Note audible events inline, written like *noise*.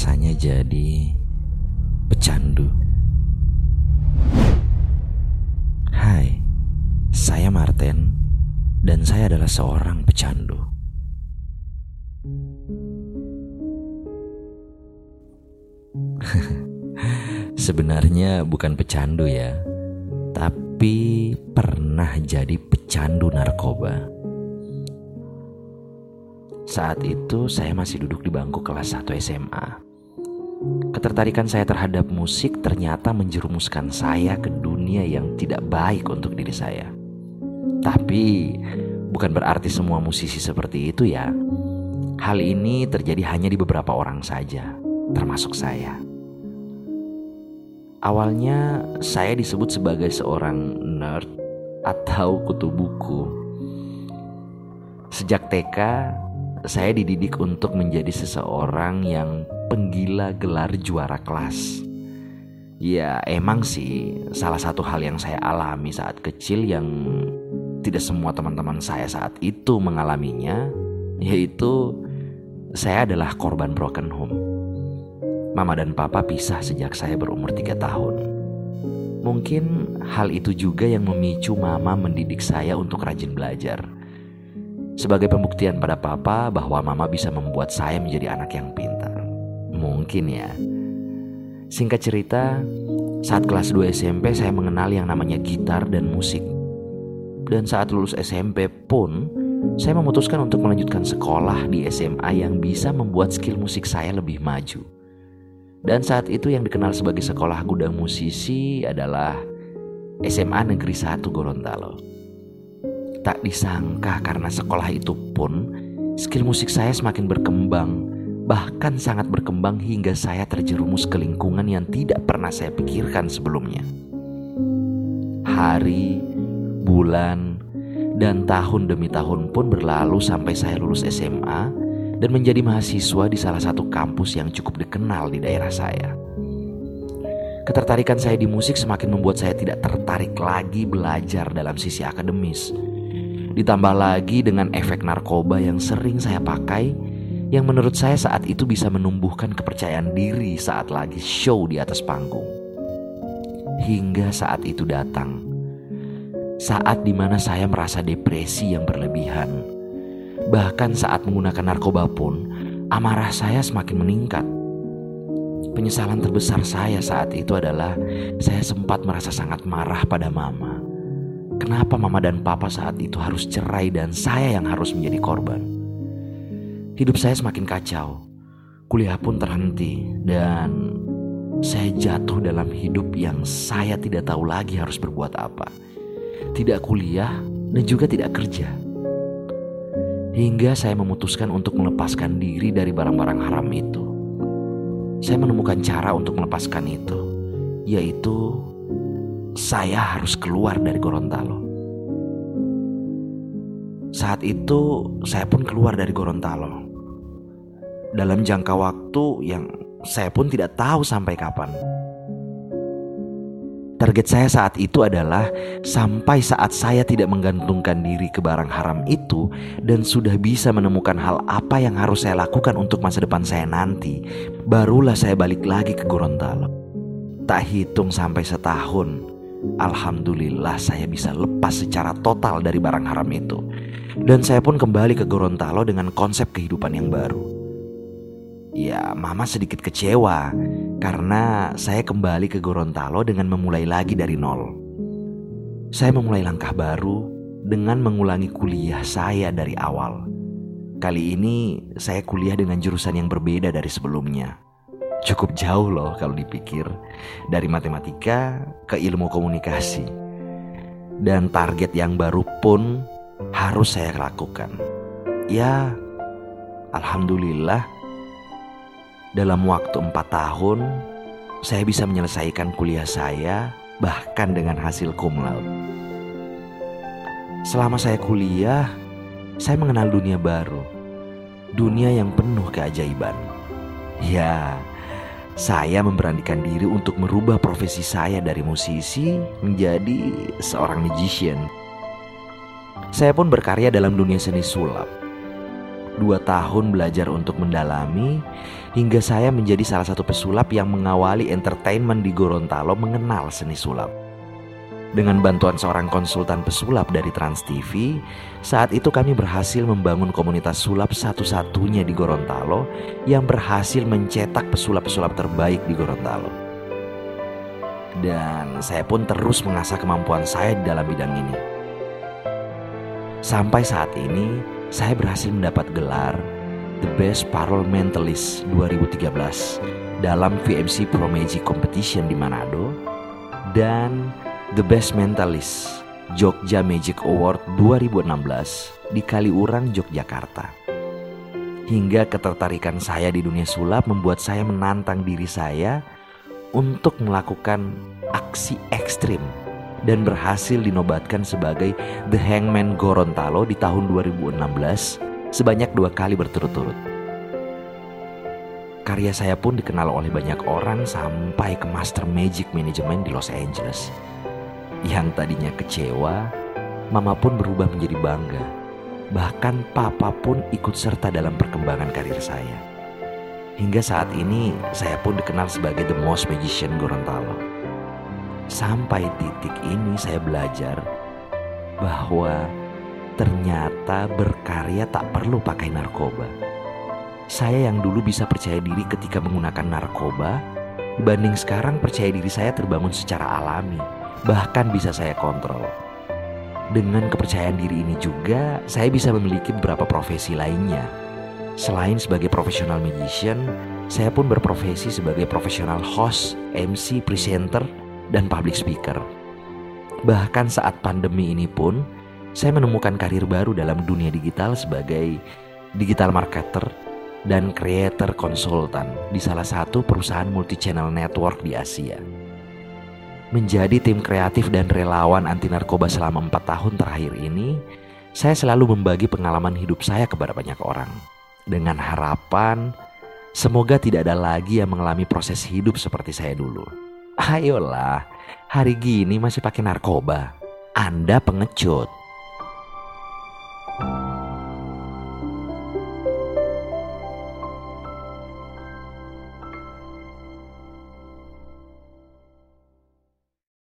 rasanya jadi pecandu? Hai, saya Martin dan saya adalah seorang pecandu. *laughs* Sebenarnya bukan pecandu ya, tapi pernah jadi pecandu narkoba. Saat itu saya masih duduk di bangku kelas 1 SMA. Ketertarikan saya terhadap musik ternyata menjerumuskan saya ke dunia yang tidak baik untuk diri saya. Tapi bukan berarti semua musisi seperti itu ya. Hal ini terjadi hanya di beberapa orang saja, termasuk saya. Awalnya saya disebut sebagai seorang nerd atau kutu buku. Sejak TK, saya dididik untuk menjadi seseorang yang penggila gelar juara kelas. Ya, emang sih salah satu hal yang saya alami saat kecil yang tidak semua teman-teman saya saat itu mengalaminya, yaitu saya adalah korban broken home. Mama dan papa pisah sejak saya berumur tiga tahun. Mungkin hal itu juga yang memicu mama mendidik saya untuk rajin belajar. Sebagai pembuktian pada papa bahwa mama bisa membuat saya menjadi anak yang pintar. Mungkin ya. Singkat cerita, saat kelas 2 SMP saya mengenal yang namanya gitar dan musik. Dan saat lulus SMP pun, saya memutuskan untuk melanjutkan sekolah di SMA yang bisa membuat skill musik saya lebih maju. Dan saat itu yang dikenal sebagai sekolah gudang musisi adalah SMA Negeri 1 Gorontalo. Tak disangka karena sekolah itu pun skill musik saya semakin berkembang, bahkan sangat berkembang hingga saya terjerumus ke lingkungan yang tidak pernah saya pikirkan sebelumnya. Hari, bulan, dan tahun demi tahun pun berlalu sampai saya lulus SMA dan menjadi mahasiswa di salah satu kampus yang cukup dikenal di daerah saya. Ketertarikan saya di musik semakin membuat saya tidak tertarik lagi belajar dalam sisi akademis. Ditambah lagi dengan efek narkoba yang sering saya pakai, yang menurut saya saat itu bisa menumbuhkan kepercayaan diri saat lagi show di atas panggung. Hingga saat itu datang, saat di mana saya merasa depresi yang berlebihan Bahkan saat menggunakan narkoba pun, amarah saya semakin meningkat. Penyesalan terbesar saya saat itu adalah saya sempat merasa sangat marah pada mama. Kenapa mama dan papa saat itu harus cerai dan saya yang harus menjadi korban? Hidup saya semakin kacau. Kuliah pun terhenti dan saya jatuh dalam hidup yang saya tidak tahu lagi harus berbuat apa. Tidak kuliah dan juga tidak kerja. Hingga saya memutuskan untuk melepaskan diri dari barang-barang haram itu. Saya menemukan cara untuk melepaskan itu, yaitu saya harus keluar dari Gorontalo. Saat itu saya pun keluar dari Gorontalo. Dalam jangka waktu yang saya pun tidak tahu sampai kapan. Target saya saat itu adalah sampai saat saya tidak menggantungkan diri ke barang haram itu dan sudah bisa menemukan hal apa yang harus saya lakukan untuk masa depan saya nanti, barulah saya balik lagi ke Gorontalo. Tak hitung sampai setahun, Alhamdulillah saya bisa lepas secara total dari barang haram itu. Dan saya pun kembali ke Gorontalo dengan konsep kehidupan yang baru. Ya, mama sedikit kecewa karena saya kembali ke Gorontalo dengan memulai lagi dari nol. Saya memulai langkah baru dengan mengulangi kuliah saya dari awal. Kali ini saya kuliah dengan jurusan yang berbeda dari sebelumnya. Cukup jauh loh kalau dipikir dari matematika ke ilmu komunikasi. Dan target yang baru pun harus saya lakukan. Ya, alhamdulillah dalam waktu empat tahun, saya bisa menyelesaikan kuliah saya bahkan dengan hasil cum laude. Selama saya kuliah, saya mengenal dunia baru. Dunia yang penuh keajaiban. Ya, saya memberanikan diri untuk merubah profesi saya dari musisi menjadi seorang magician. Saya pun berkarya dalam dunia seni sulap dua tahun belajar untuk mendalami, hingga saya menjadi salah satu pesulap yang mengawali entertainment di Gorontalo mengenal seni sulap. Dengan bantuan seorang konsultan pesulap dari Trans TV, saat itu kami berhasil membangun komunitas sulap satu-satunya di Gorontalo yang berhasil mencetak pesulap-pesulap terbaik di Gorontalo. Dan saya pun terus mengasah kemampuan saya di dalam bidang ini. Sampai saat ini, saya berhasil mendapat gelar The Best Parole Mentalist 2013 dalam VMC Pro Magic Competition di Manado dan The Best Mentalist Jogja Magic Award 2016 di Kaliurang, Yogyakarta. Hingga ketertarikan saya di dunia sulap membuat saya menantang diri saya untuk melakukan aksi ekstrim dan berhasil dinobatkan sebagai The Hangman Gorontalo di tahun 2016 sebanyak dua kali berturut-turut. Karya saya pun dikenal oleh banyak orang sampai ke Master Magic Management di Los Angeles. Yang tadinya kecewa, mama pun berubah menjadi bangga. Bahkan papa pun ikut serta dalam perkembangan karir saya. Hingga saat ini saya pun dikenal sebagai the most magician Gorontalo. Sampai titik ini saya belajar bahwa ternyata berkarya tak perlu pakai narkoba. Saya yang dulu bisa percaya diri ketika menggunakan narkoba, dibanding sekarang percaya diri saya terbangun secara alami bahkan bisa saya kontrol. Dengan kepercayaan diri ini juga, saya bisa memiliki beberapa profesi lainnya. Selain sebagai profesional magician, saya pun berprofesi sebagai profesional host, MC, presenter, dan public speaker. Bahkan saat pandemi ini pun, saya menemukan karir baru dalam dunia digital sebagai digital marketer dan creator konsultan di salah satu perusahaan multi-channel network di Asia menjadi tim kreatif dan relawan anti narkoba selama empat tahun terakhir ini, saya selalu membagi pengalaman hidup saya kepada banyak orang. Dengan harapan, semoga tidak ada lagi yang mengalami proses hidup seperti saya dulu. Ayolah, hari gini masih pakai narkoba. Anda pengecut.